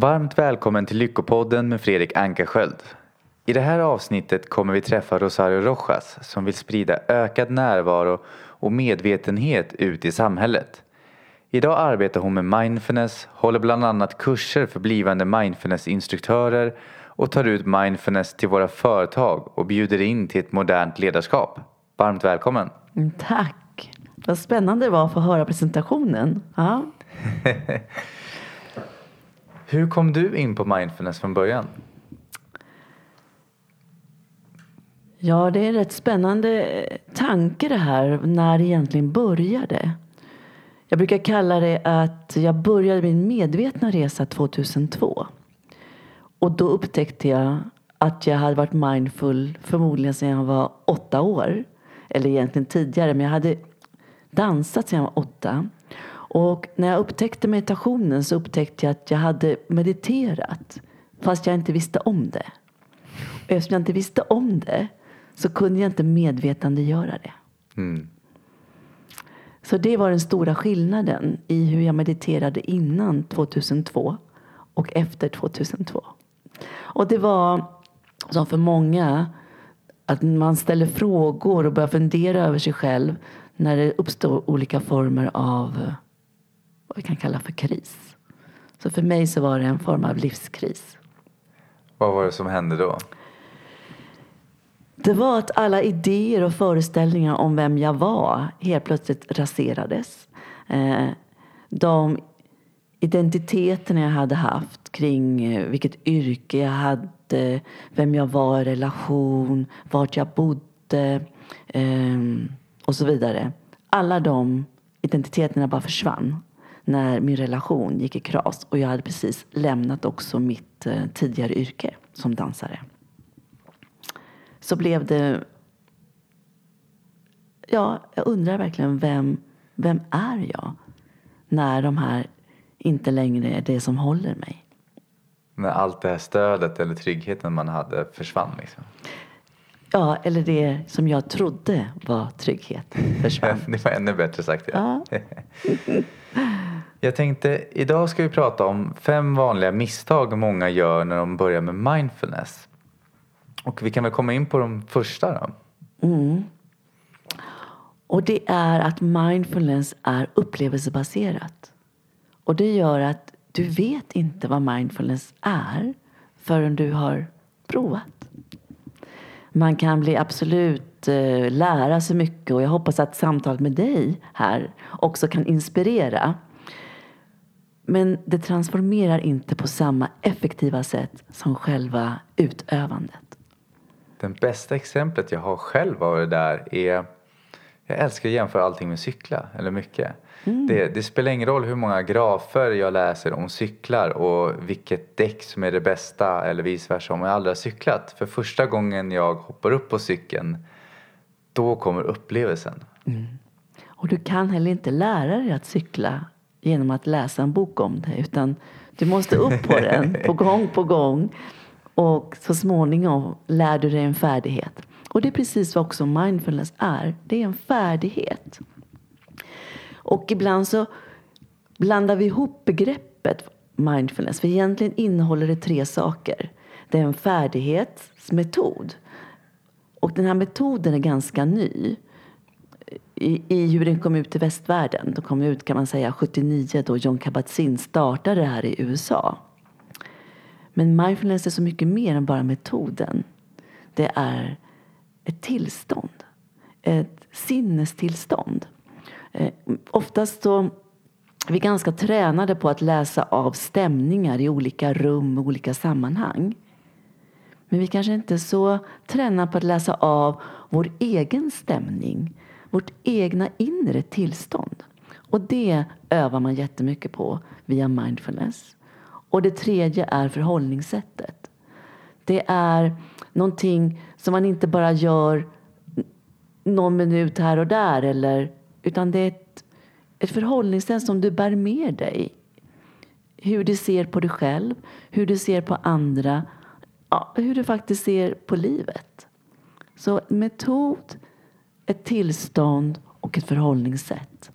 Varmt välkommen till Lyckopodden med Fredrik Ankarsköld. I det här avsnittet kommer vi träffa Rosario Rojas som vill sprida ökad närvaro och medvetenhet ut i samhället. Idag arbetar hon med mindfulness, håller bland annat kurser för blivande mindfulness-instruktörer och tar ut mindfulness till våra företag och bjuder in till ett modernt ledarskap. Varmt välkommen! Mm, Tack! Vad spännande det var att få höra presentationen. Ja. Hur kom du in på mindfulness från början? ja, det är en rätt spännande eh, tanke det här när det egentligen började. Jag brukar kalla det att jag började min medvetna resa 2002. Och då upptäckte jag att jag hade varit mindful förmodligen sedan jag var åtta år. Eller egentligen tidigare, men jag hade dansat sedan jag var åtta. Och när jag upptäckte meditationen så upptäckte jag att jag hade mediterat fast jag inte visste om det. Och eftersom jag inte visste om det så kunde jag inte medvetandegöra det. Mm. Så det var den stora skillnaden i hur jag mediterade innan 2002 och efter 2002. Och det var som för många att man ställer frågor och börjar fundera över sig själv när det uppstår olika former av vad vi kan kalla för kris. Så för mig så var det en form av livskris. Vad var det som hände då? Det var att alla idéer och föreställningar om vem jag var helt plötsligt raserades. Eh, De identiteterna jag hade haft kring eh, vilket yrke jag hade, vem jag var i relation, vart jag bodde eh, och så vidare. Alla de identiteterna bara försvann när min relation gick i kras och jag hade precis lämnat också mitt eh, tidigare yrke som dansare så blev det... Ja, jag undrar verkligen vem, vem är jag när de här inte längre är det som håller mig. När allt det här stödet eller tryggheten man hade försvann liksom. Ja, eller det som jag trodde var trygghet försvann. Det var ännu bättre sagt. Ja. Ja. Jag tänkte, idag ska vi prata om fem vanliga misstag många gör när de börjar med mindfulness. Och vi kan väl komma in på de första då. Mm. Och det är att mindfulness är upplevelsebaserat. Och det gör att du vet inte vad mindfulness är förrän du har provat. Man kan bli absolut eh, lära sig mycket och jag hoppas att samtalet med dig här också kan inspirera. Men det transformerar inte på samma effektiva sätt som själva utövandet. Det bästa exemplet jag har själv av det där är jag älskar att jämföra allting med cykla, eller mycket. Det, det spelar ingen roll hur många grafer jag läser om cyklar och vilket däck som är det bästa eller vice versa om jag aldrig har cyklat. För första gången jag hoppar upp på cykeln, då kommer upplevelsen. Och du kan heller inte lära dig att cykla genom att läsa en bok om det utan du måste upp på den på gång på gång och så småningom lär du dig en färdighet. Och det är precis vad också mindfulness är. Det är en färdighet. Och ibland så blandar vi ihop begreppet mindfulness för egentligen innehåller det tre saker. Det är en färdighetsmetod och den här metoden är ganska ny i, i hur den kom ut i västvärlden. Den kom ut kan man säga 79 då John Kabat-Zinn startade det här i USA. Men mindfulness är så mycket mer än bara metoden. Det är ett tillstånd. Ett sinnestillstånd. Eh, oftast så är vi ganska tränade på att läsa av stämningar i olika rum och olika sammanhang. Men vi kanske inte är så tränade på att läsa av vår egen stämning, vårt egna inre tillstånd. Och det övar man jättemycket på via mindfulness. Och det tredje är förhållningssättet. Det är någonting som man inte bara gör någon minut här och där eller, utan det är ett, ett förhållningssätt som du bär med dig. Hur du ser på dig själv, hur du ser på andra, ja, hur du faktiskt ser på livet. Så metod, ett tillstånd och ett förhållningssätt.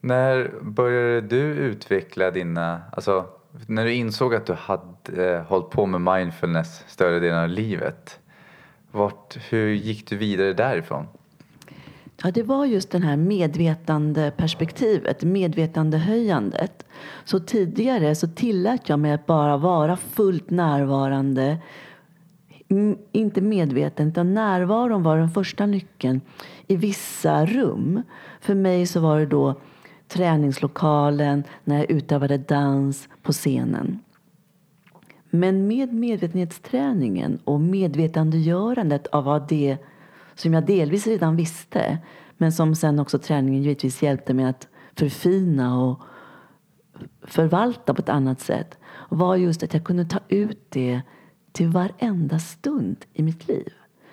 När började du utveckla dina, alltså när du insåg att du hade eh, hållit på med mindfulness större delen av livet, vart, hur gick du vidare därifrån? Ja, det var just det här medvetande perspektivet, medvetandehöjandet. Så tidigare så tillät jag mig att bara vara fullt närvarande, inte medveten, utan närvaron var den första nyckeln i vissa rum. För mig så var det då träningslokalen, när jag utövade dans på scenen. Men med medvetenhetsträningen och medvetandegörandet av vad det som jag delvis redan visste men som sen också träningen givetvis hjälpte mig att förfina och förvalta på ett annat sätt var just att jag kunde ta ut det till varenda stund i mitt liv.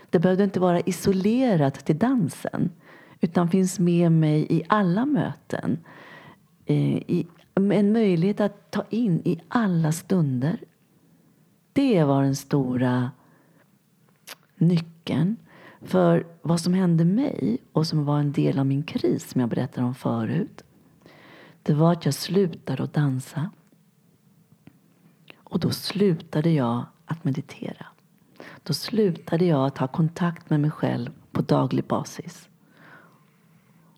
Det behövde inte vara isolerat till dansen utan finns med mig i alla möten. Eh, I, en möjlighet att ta in i alla stunder. Det var den stora nyckeln. För vad som hände mig och som var en del av min kris som jag berättade om förut. Det var att jag slutade att dansa. Och då slutade jag att meditera. Då slutade jag att ha kontakt med mig själv på daglig basis.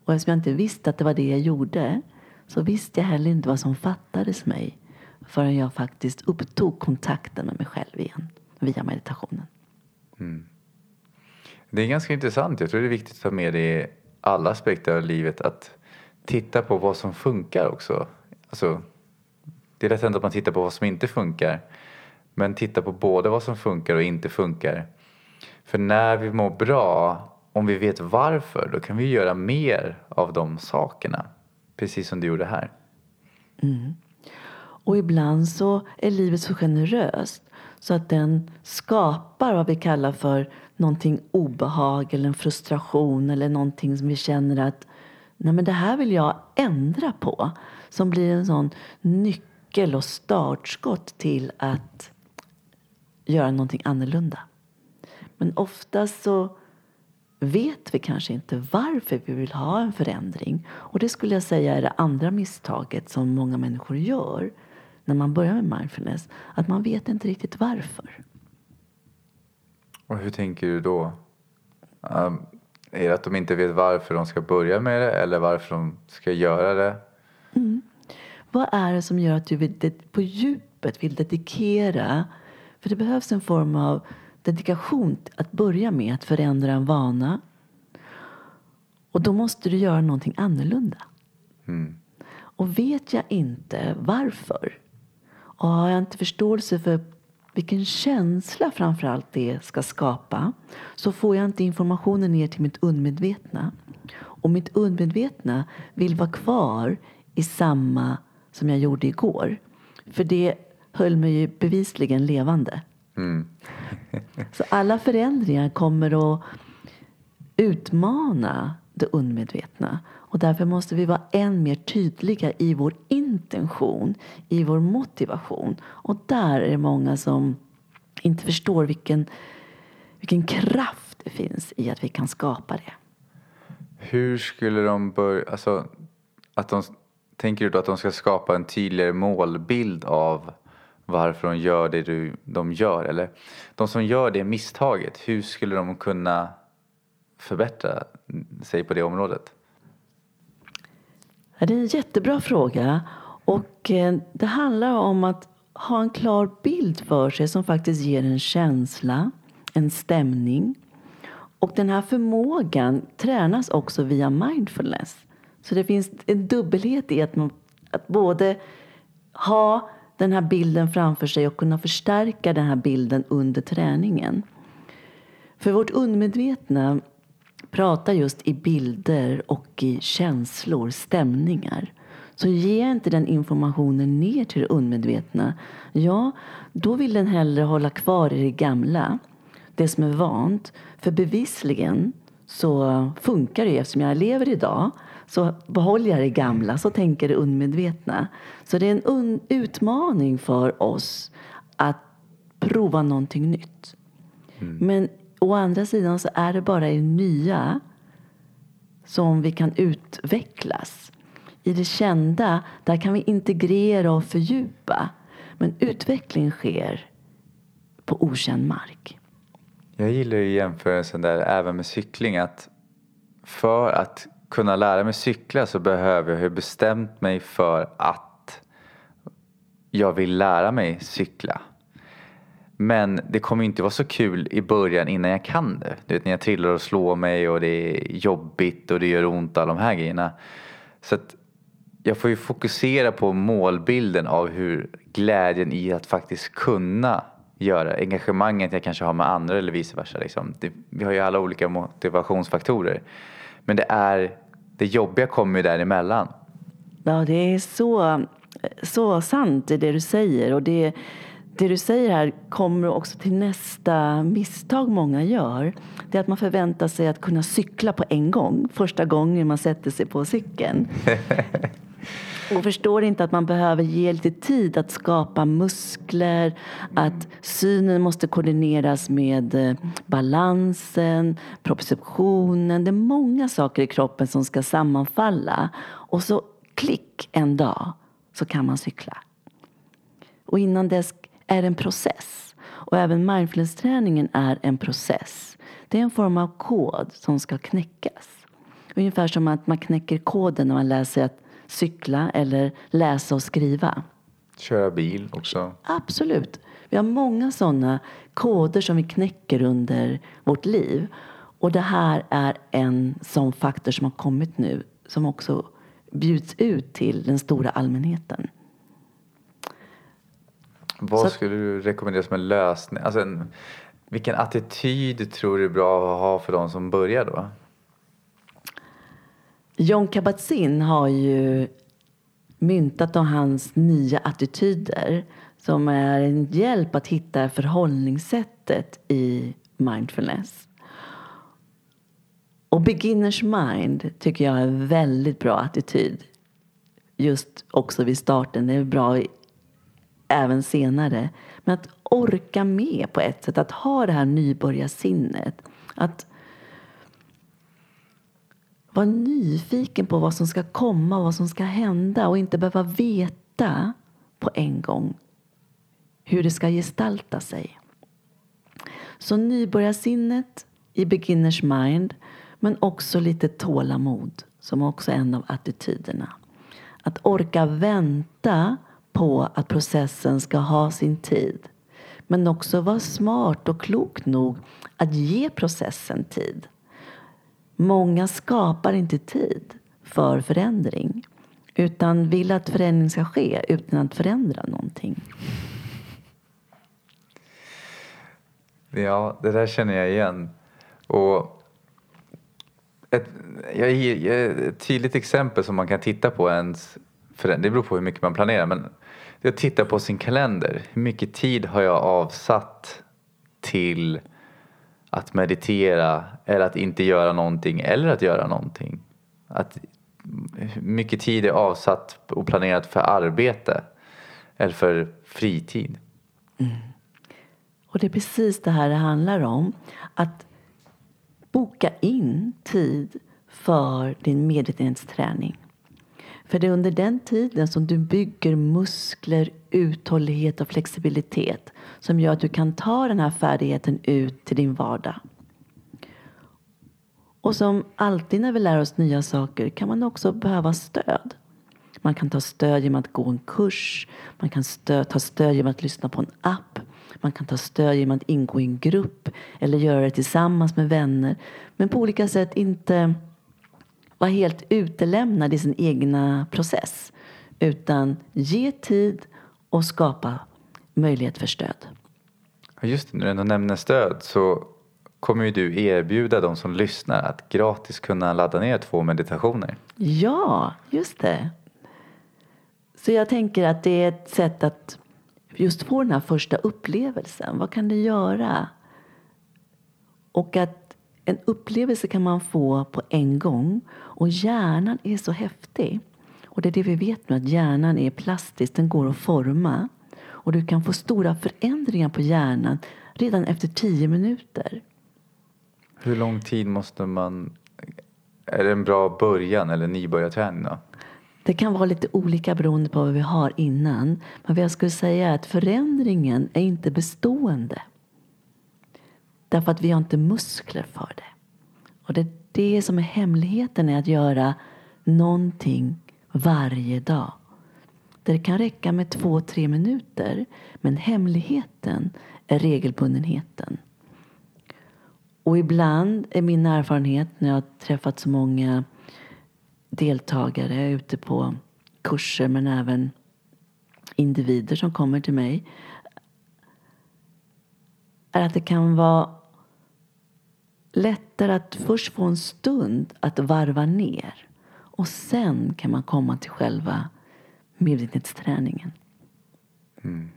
Och eftersom jag inte visste att det var det jag gjorde så visste jag heller inte vad som fattades mig förrän jag faktiskt upptog kontakten med mig själv igen via meditationen. Mm. Det är ganska intressant. Jag tror det är viktigt att ta med det i alla aspekter av livet att titta på vad som funkar också. Alltså, det är lätt hänt att man tittar på vad som inte funkar. Men titta på både vad som funkar och inte funkar. För när vi mår bra, om vi vet varför, då kan vi göra mer av de sakerna. Precis som du gjorde här. Mm. Och ibland så är livet så generöst så att den skapar vad vi kallar för någonting obehag eller en frustration eller någonting som vi känner att Nej, men det här vill jag ändra på. Som blir en sån nyckel och startskott till att göra någonting annorlunda. Men oftast så vet vi kanske inte varför vi vill ha en förändring. Och det skulle jag säga är det andra misstaget som många människor gör när man börjar med mindfulness. Att man vet inte riktigt varför. Och hur tänker du då? Um, är det att de inte vet varför de ska börja med det eller varför de ska göra det? Mm. Vad är det som gör att du vill, på djupet vill dedikera? För det behövs en form av dedikation att börja med att förändra en vana. Och då måste du göra någonting annorlunda. Mm. Och vet jag inte varför och har jag inte förståelse för vilken känsla framförallt det ska skapa så får jag inte informationen ner till mitt undermedvetna. Och mitt undermedvetna vill vara kvar i samma som jag gjorde igår. För det höll mig ju bevisligen levande. Mm. så alla förändringar kommer att utmana det undermedvetna. Och därför måste vi vara än mer tydliga i vår intention, i vår motivation. Och där är det många som inte förstår vilken, vilken kraft det finns i att vi kan skapa det. Hur skulle de börja, alltså att de, tänker du då att de ska skapa en tydligare målbild av varför de gör det de gör? Eller de som gör det misstaget, hur skulle de kunna förbättra sig på det området? Ja, det är en jättebra fråga. Och eh, det handlar om att ha en klar bild för sig som faktiskt ger en känsla, en stämning. Och den här förmågan tränas också via mindfulness. Så det finns en dubbelhet i att, man, att både ha den här bilden framför sig och kunna förstärka den här bilden under träningen. För vårt undermedvetna pratar just i bilder och i känslor, stämningar. Så ger inte den informationen ner till det undermedvetna, ja, då vill den hellre hålla kvar i det gamla, det som är vant. För bevisligen så funkar det eftersom jag lever idag så behåller jag det gamla, så tänker det undermedvetna. Så det är en utmaning för oss att prova någonting nytt. Mm. Men å andra sidan så är det bara i nya som vi kan utvecklas. i det kända, där kan vi integrera och fördjupa. Men utveckling sker på okänd mark. Jag gillar ju jämförelsen där även med cykling att för att kunna lära mig cykla så behöver jag ha bestämt mig för att jag vill lära mig cykla. Men det kommer inte vara så kul i början innan jag kan det. Du vet när jag trillar och slår mig och det är jobbigt och det gör ont och alla de här grejerna. Så att jag får ju fokusera på målbilden av hur glädjen i att faktiskt kunna göra, engagemanget jag kanske har med andra eller vice versa. Liksom. Det, vi har ju alla olika motivationsfaktorer. Men det är, det jobbiga kommer ju däremellan. Ja, det är så, så sant det, du säger. Och det, det du säger här kommer också till nästa misstag många gör. Det är att man förväntar sig att kunna cykla på en gång, första gången man sätter sig på cykeln. och förstår inte att man behöver ge lite tid att skapa muskler, att synen måste koordineras med eh, balansen, proprioceptionen. Det är många saker i kroppen som ska sammanfalla. Och så klick en dag så kan man cykla. Och innan dess är det en process. Och även mindfulness-träningen är en process. Det är en form av kod som ska knäckas. Ungefär som att man knäcker koden när man läser att cykla eller läsa och skriva. Köra bil också. Absolut. Vi har många sådana koder som vi knäcker under vårt liv. Och det här är en sån faktor som har kommit nu som också bjuds ut till den stora allmänheten. Vad Så skulle du rekommendera som en lösning? Alltså en, vilken attityd tror du är bra att ha för de som börjar då? John Kabat-Zinn har ju myntat om hans nya attityder som är en hjälp att hitta förhållningssättet i mindfulness. Och beginners mind tycker jag är en väldigt bra attityd. Just också vid starten. Det är bra även senare. Men att orka med på ett sätt, att ha det här nybörjarsinnet. Att vara nyfiken på vad som ska komma, och vad som ska hända och inte behöva veta på en gång hur det ska gestalta sig. Så nybörjarsinnet i beginners mind men också lite tålamod som också är en av attityderna. Att orka vänta på att processen ska ha sin tid. Men också vara smart och klok nog att ge processen tid. Många skapar inte tid för förändring utan vill att förändring ska ske utan att förändra någonting. Ja, det där känner jag igen. Och ett, jag ger ett tydligt exempel som man kan titta på ens förändring. Det beror på hur mycket man planerar. Men jag tittar på sin kalender. Hur mycket tid har jag avsatt till att meditera eller att inte göra någonting eller att göra någonting? Att hur mycket tid är avsatt och planerat för arbete eller för fritid? Mm. Och det är precis det här det handlar om. Att boka in tid för din medvetenhetsträning. För det är under den tiden som du bygger muskler, uthållighet och flexibilitet som gör att du kan ta den här färdigheten ut till din vardag. Och som alltid när vi lär oss nya saker kan man också behöva stöd. Man kan ta stöd genom att gå en kurs, man kan stöd, ta stöd genom att lyssna på en app, man kan ta stöd genom att ingå i en grupp eller göra det tillsammans med vänner. Men på olika sätt inte vara helt utelämnad i sin egna process. Utan ge tid och skapa möjlighet för stöd. Just det, när du ändå nämner stöd så kommer ju du erbjuda de som lyssnar att gratis kunna ladda ner två meditationer. Ja, just det. Så jag tänker att det är ett sätt att just få den här första upplevelsen. Vad kan det göra? Och att en upplevelse kan man få på en gång och hjärnan är så häftig. Och det är det vi vet nu, att hjärnan är plastisk, den går att forma. Och du kan få stora förändringar på hjärnan redan efter tio minuter. Hur lång tid måste man... Är det en bra början eller nybörjarträning då? Det kan vara lite olika beroende på vad vi har innan. Men vad jag skulle säga är att förändringen är inte bestående. Därför att vi har inte muskler för det. Och det är det som är hemligheten i att göra någonting varje dag. Det kan räcka med två, tre minuter. Men hemligheten är regelbundenheten. Och ibland är min erfarenhet när jag har träffat så många deltagare ute på kurser men även individer som kommer till mig är att det kan vara lättare att först få en stund att varva ner och sen kan man komma till själva medvetenhetsträningen. Mm.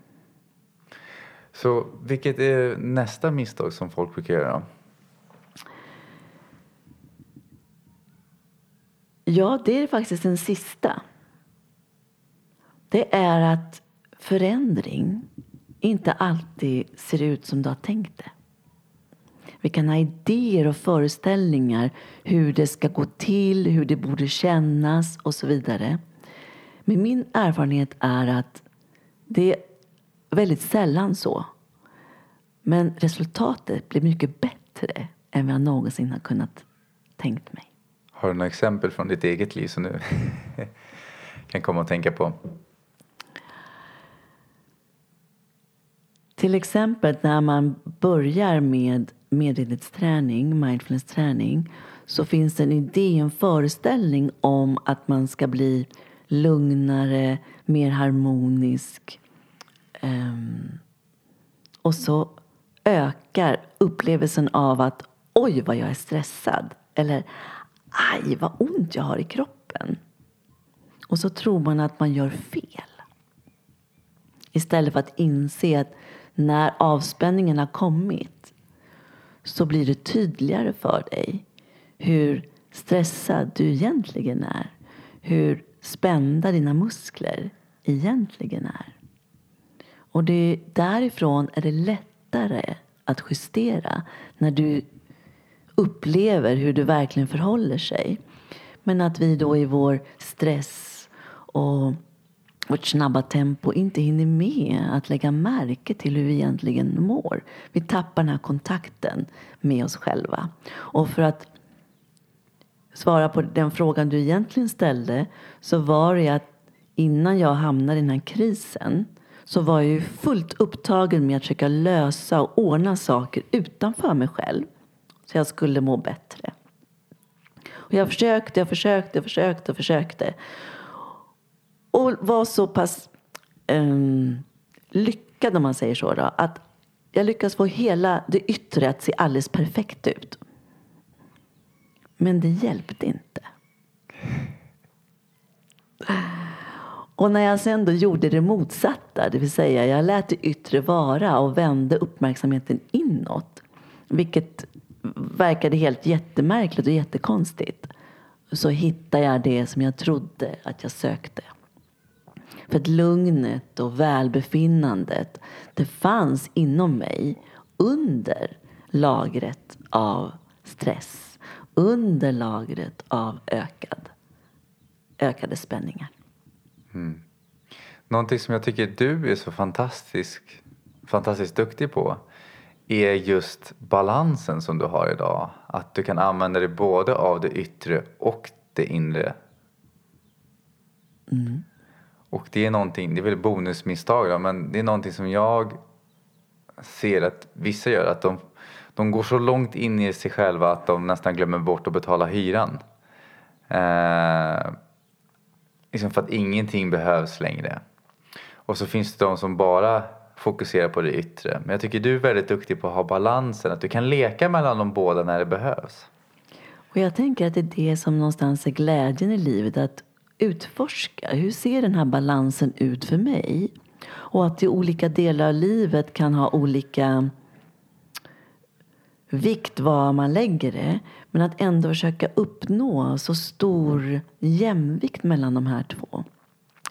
Så vilket är nästa misstag som folk brukar göra? Ja, det är faktiskt den sista. Det är att förändring inte alltid ser ut som du har tänkt det. Vi kan ha idéer och föreställningar hur det ska gå till, hur det borde kännas och så vidare. Men min erfarenhet är att det är väldigt sällan så. Men resultatet blir mycket bättre än vad jag någonsin har kunnat tänkt mig. Har du några exempel från ditt eget liv som du kan komma att tänka på? Till exempel när man börjar med medvetenhetsträning, mindfulness-träning så finns det en idé, en föreställning om att man ska bli lugnare, mer harmonisk. Um, och så ökar upplevelsen av att oj vad jag är stressad. Eller aj vad ont jag har i kroppen. Och så tror man att man gör fel. Istället för att inse att när avspänningen har kommit så blir det tydligare för dig hur stressad du egentligen är. Hur spända dina muskler egentligen är. Och det, därifrån är det lättare att justera när du upplever hur det verkligen förhåller sig. Men att vi då i vår stress och vårt snabba tempo inte hinner med att lägga märke till hur vi egentligen mår. Vi tappar den här kontakten med oss själva. Och för att svara på den frågan du egentligen ställde så var det att innan jag hamnade i den här krisen så var jag ju fullt upptagen med att försöka lösa och ordna saker utanför mig själv så jag skulle må bättre. Och jag försökte, jag försökte, försökte, försökte. Och var så pass um, lyckad om man säger så då, att jag lyckades få hela det yttre att se alldeles perfekt ut. Men det hjälpte inte. Och när jag sen då gjorde det motsatta, det vill säga jag lät det yttre vara och vände uppmärksamheten inåt, vilket verkade helt jättemärkligt och jättekonstigt, så hittade jag det som jag trodde att jag sökte. För att lugnet och välbefinnandet, det fanns inom mig under lagret av stress, under lagret av ökad, ökade spänningar. Mm. Någonting som jag tycker du är så fantastisk, fantastiskt duktig på är just balansen som du har idag. Att du kan använda dig både av det yttre och det inre. Mm. Och det är någonting, det är väl bonusmisstag då, men det är någonting som jag ser att vissa gör. Att de, de går så långt in i sig själva att de nästan glömmer bort att betala hyran. Eh, liksom för att ingenting behövs längre. Och så finns det de som bara fokuserar på det yttre. Men jag tycker du är väldigt duktig på att ha balansen, att du kan leka mellan de båda när det behövs. Och jag tänker att det är det som någonstans är glädjen i livet, att utforska. Hur ser den här balansen ut för mig? Och att i olika delar av livet kan ha olika vikt var man lägger det. Men att ändå försöka uppnå så stor jämvikt mellan de här två.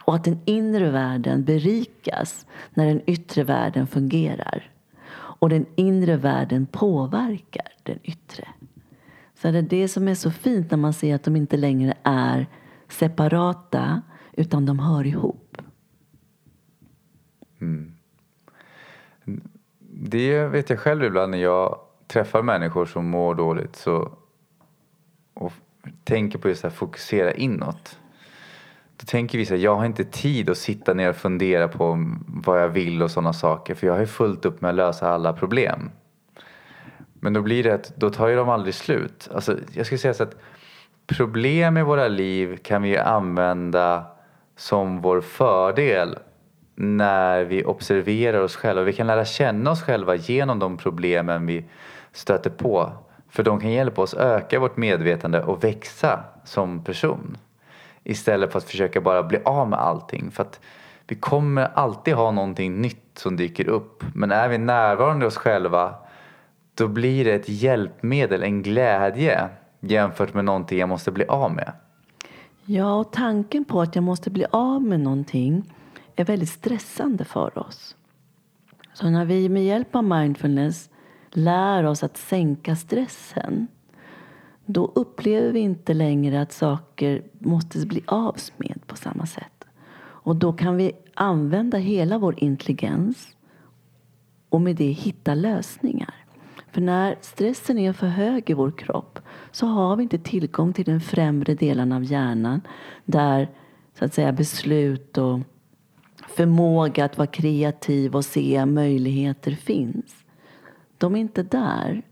Och att den inre världen berikas när den yttre världen fungerar. Och den inre världen påverkar den yttre. Så det är det som är så fint när man ser att de inte längre är separata utan de hör ihop. Mm. Det vet jag själv ibland när jag träffar människor som mår dåligt så, och tänker på just att fokusera inåt. Då tänker vi så här, jag har inte tid att sitta ner och fundera på vad jag vill och sådana saker för jag har ju fullt upp med att lösa alla problem. Men då blir det att då tar ju de aldrig slut. Alltså, jag skulle säga så att problem i våra liv kan vi använda som vår fördel när vi observerar oss själva. Vi kan lära känna oss själva genom de problemen vi stöter på. För de kan hjälpa oss öka vårt medvetande och växa som person. Istället för att försöka bara bli av med allting. För att vi kommer alltid ha någonting nytt som dyker upp. Men är vi närvarande oss själva då blir det ett hjälpmedel, en glädje jämfört med någonting jag måste bli av med. Ja, och tanken på att jag måste bli av med någonting är väldigt stressande för oss. Så när vi med hjälp av mindfulness lär oss att sänka stressen då upplever vi inte längre att saker måste bli av med på samma sätt. Och då kan vi använda hela vår intelligens och med det hitta lösningar. För när stressen är för hög i vår kropp så har vi inte tillgång till den främre delen av hjärnan där så att säga beslut och förmåga att vara kreativ och se möjligheter finns. De är inte där.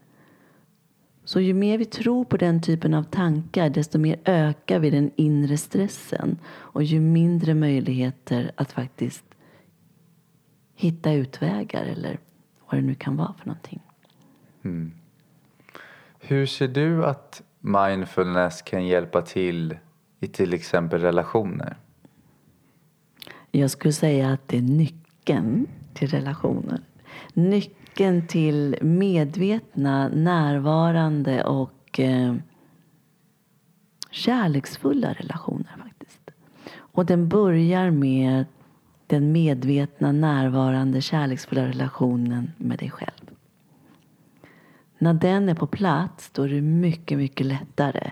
Så ju mer vi tror på den typen av tankar desto mer ökar vi den inre stressen och ju mindre möjligheter att faktiskt hitta utvägar eller vad det nu kan vara för någonting. Mm. Hur ser du att mindfulness kan hjälpa till i till exempel relationer? Jag skulle säga att det är nyckeln till relationer. Nyckeln till medvetna, närvarande och eh, kärleksfulla relationer faktiskt. Och den börjar med den medvetna, närvarande, kärleksfulla relationen med dig själv. När den är på plats då är det mycket, mycket lättare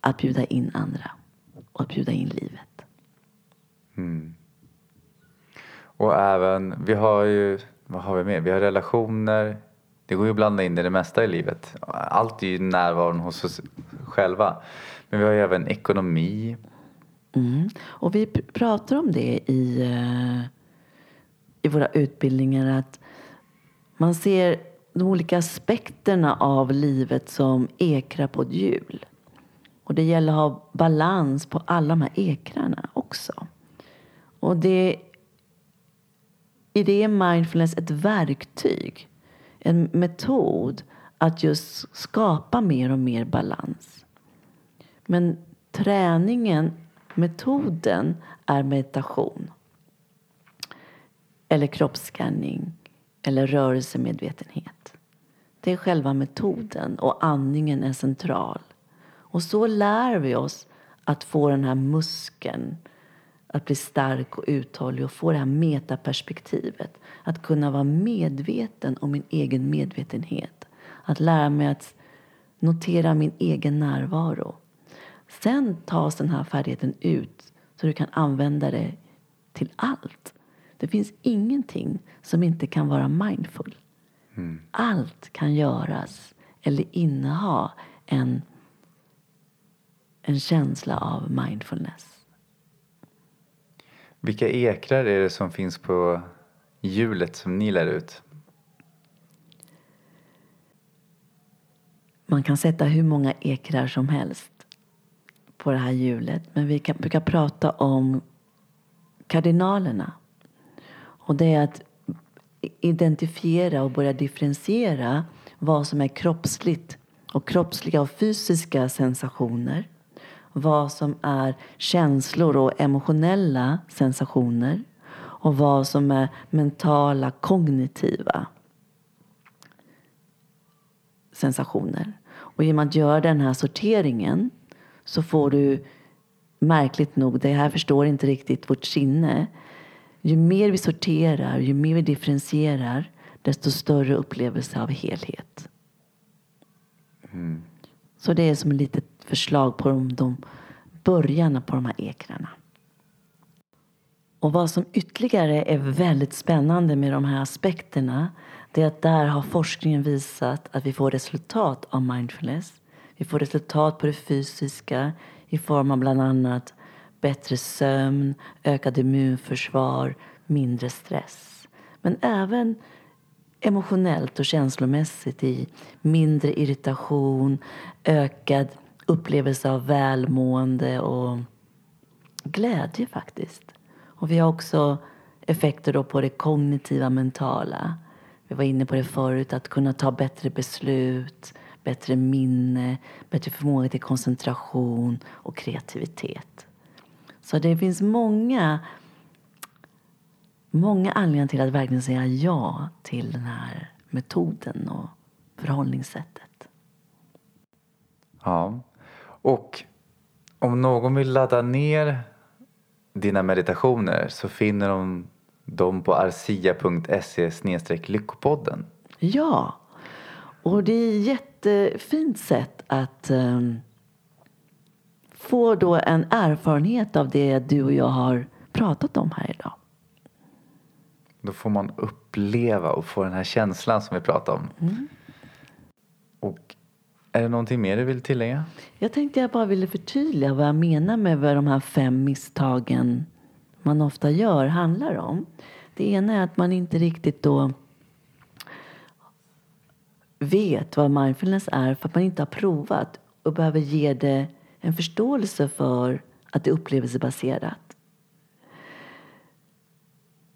att bjuda in andra och att bjuda in livet. Mm. Och även, vi har ju, vad har vi mer? Vi har relationer. Det går ju att blanda in i det mesta i livet. Allt är ju närvaron hos oss själva. Men vi har ju även ekonomi. Mm. Och vi pratar om det i, eh, i våra utbildningar att man ser de olika aspekterna av livet som ekrar på ett hjul. Och det gäller att ha balans på alla de här ekrarna också. Och det, i det är mindfulness ett verktyg, en metod att just skapa mer och mer balans. Men träningen, metoden, är meditation. Eller kroppsskanning. Eller rörelsemedvetenhet. Det är själva metoden och andningen är central. Och så lär vi oss att få den här muskeln att bli stark och uthållig och få det här metaperspektivet. Att kunna vara medveten om min egen medvetenhet. Att lära mig att notera min egen närvaro. Sen tas den här färdigheten ut så du kan använda det till allt. Det finns ingenting som inte kan vara mindful. Mm. Allt kan göras eller inneha en, en känsla av mindfulness. Vilka ekrar är det som finns på hjulet som ni lär ut? Man kan sätta hur många ekrar som helst på det här hjulet. Men vi kan, brukar prata om kardinalerna. Och det är att identifiera och börja differentiera vad som är kroppsligt och kroppsliga och fysiska sensationer vad som är känslor och emotionella sensationer och vad som är mentala, kognitiva sensationer. Och genom att göra den här sorteringen så får du märkligt nog, det här förstår inte riktigt vårt sinne. Ju mer vi sorterar, ju mer vi differentierar desto större upplevelse av helhet. Mm. Så det är som ett litet förslag på de, de början på de här ekrarna. Och vad som ytterligare är väldigt spännande med de här aspekterna det är att där har forskningen visat att vi får resultat av mindfulness. Vi får resultat på det fysiska i form av bland annat bättre sömn, ökat immunförsvar, mindre stress. Men även emotionellt och känslomässigt i mindre irritation, ökad upplevelse av välmående och glädje faktiskt. Och vi har också effekter då på det kognitiva mentala. Vi var inne på det förut, att kunna ta bättre beslut, bättre minne, bättre förmåga till koncentration och kreativitet. Så det finns många, många anledningar till att verkligen säga ja till den här metoden och förhållningssättet. Ja, och om någon vill ladda ner dina meditationer så finner de dem på arsia.se lyckopodden. Ja, och det är ett jättefint sätt att um, få då en erfarenhet av det du och jag har pratat om här idag. Då får man uppleva och få den här känslan som vi pratade om. Mm. Är det någonting mer du vill tillägga? Jag tänkte jag bara ville förtydliga vad jag menar med vad de här fem misstagen man ofta gör handlar om. Det ena är att man inte riktigt då vet vad mindfulness är för att man inte har provat och behöver ge det en förståelse för att det är upplevelsebaserat.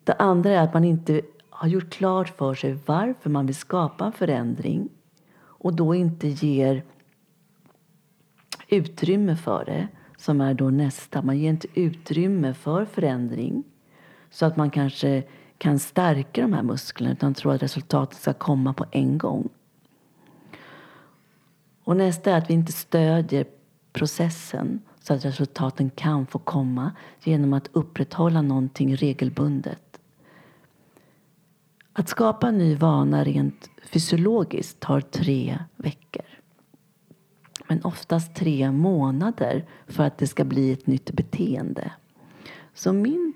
Det andra är att man inte har gjort klart för sig varför man vill skapa en förändring och då inte ger utrymme för det, som är då nästa. Man ger inte utrymme för förändring så att man kanske kan stärka de här musklerna utan tror att resultatet ska komma på en gång. Och nästa är att vi inte stödjer processen så att resultaten kan få komma genom att upprätthålla någonting regelbundet. Att skapa en ny vana rent fysiologiskt tar tre veckor. Men oftast tre månader för att det ska bli ett nytt beteende. Så min,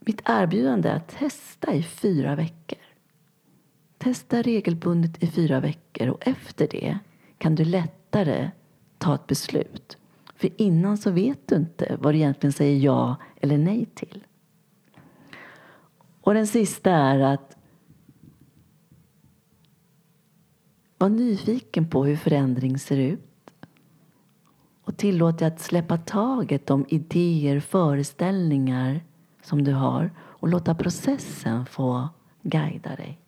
mitt erbjudande är att testa i fyra veckor. Testa regelbundet i fyra veckor och efter det kan du lättare ta ett beslut. För innan så vet du inte vad du egentligen säger ja eller nej till. Och den sista är att Var nyfiken på hur förändring ser ut och tillåt dig att släppa taget om idéer, föreställningar som du har och låta processen få guida dig.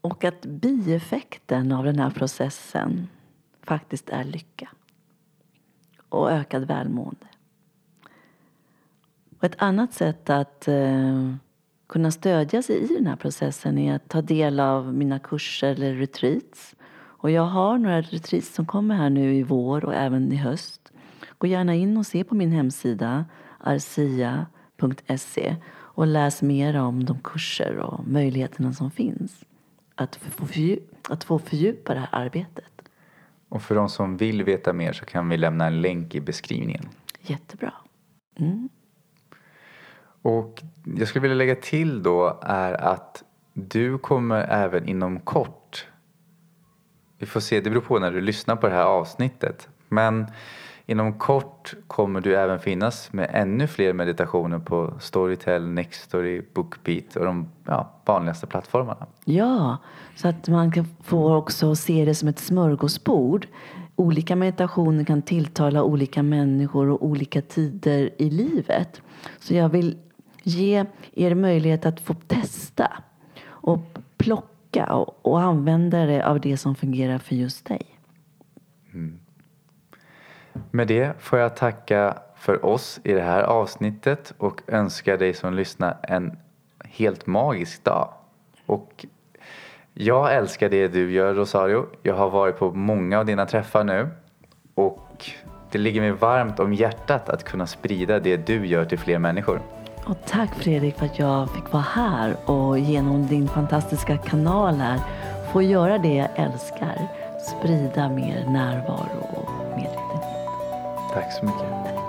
Och att bieffekten av den här processen faktiskt är lycka och ökad välmående. Och ett annat sätt att eh, kunna stödja sig i den här processen är att ta del av mina kurser eller retreats. Och jag har några retreats som kommer här nu i vår och även i höst. Gå gärna in och se på min hemsida arsia.se och läs mer om de kurser och möjligheterna som finns att få, att få fördjupa det här arbetet. Och för de som vill veta mer så kan vi lämna en länk i beskrivningen. Jättebra. Mm. Och jag skulle vilja lägga till då är att du kommer även inom kort, vi får se, det beror på när du lyssnar på det här avsnittet, men Inom kort kommer du även finnas med ännu fler meditationer på Storytel, Nextory, Bookbeat och de ja, vanligaste plattformarna. Ja, så att man kan få också se det som ett smörgåsbord. Olika meditationer kan tilltala olika människor och olika tider i livet. Så jag vill ge er möjlighet att få testa och plocka och, och använda det av det som fungerar för just dig. Mm. Med det får jag tacka för oss i det här avsnittet och önska dig som lyssnar en helt magisk dag. Och jag älskar det du gör Rosario. Jag har varit på många av dina träffar nu och det ligger mig varmt om hjärtat att kunna sprida det du gör till fler människor. Och tack Fredrik för att jag fick vara här och genom din fantastiska kanal här få göra det jag älskar. Sprida mer närvaro och medvetenhet. Tack så mycket.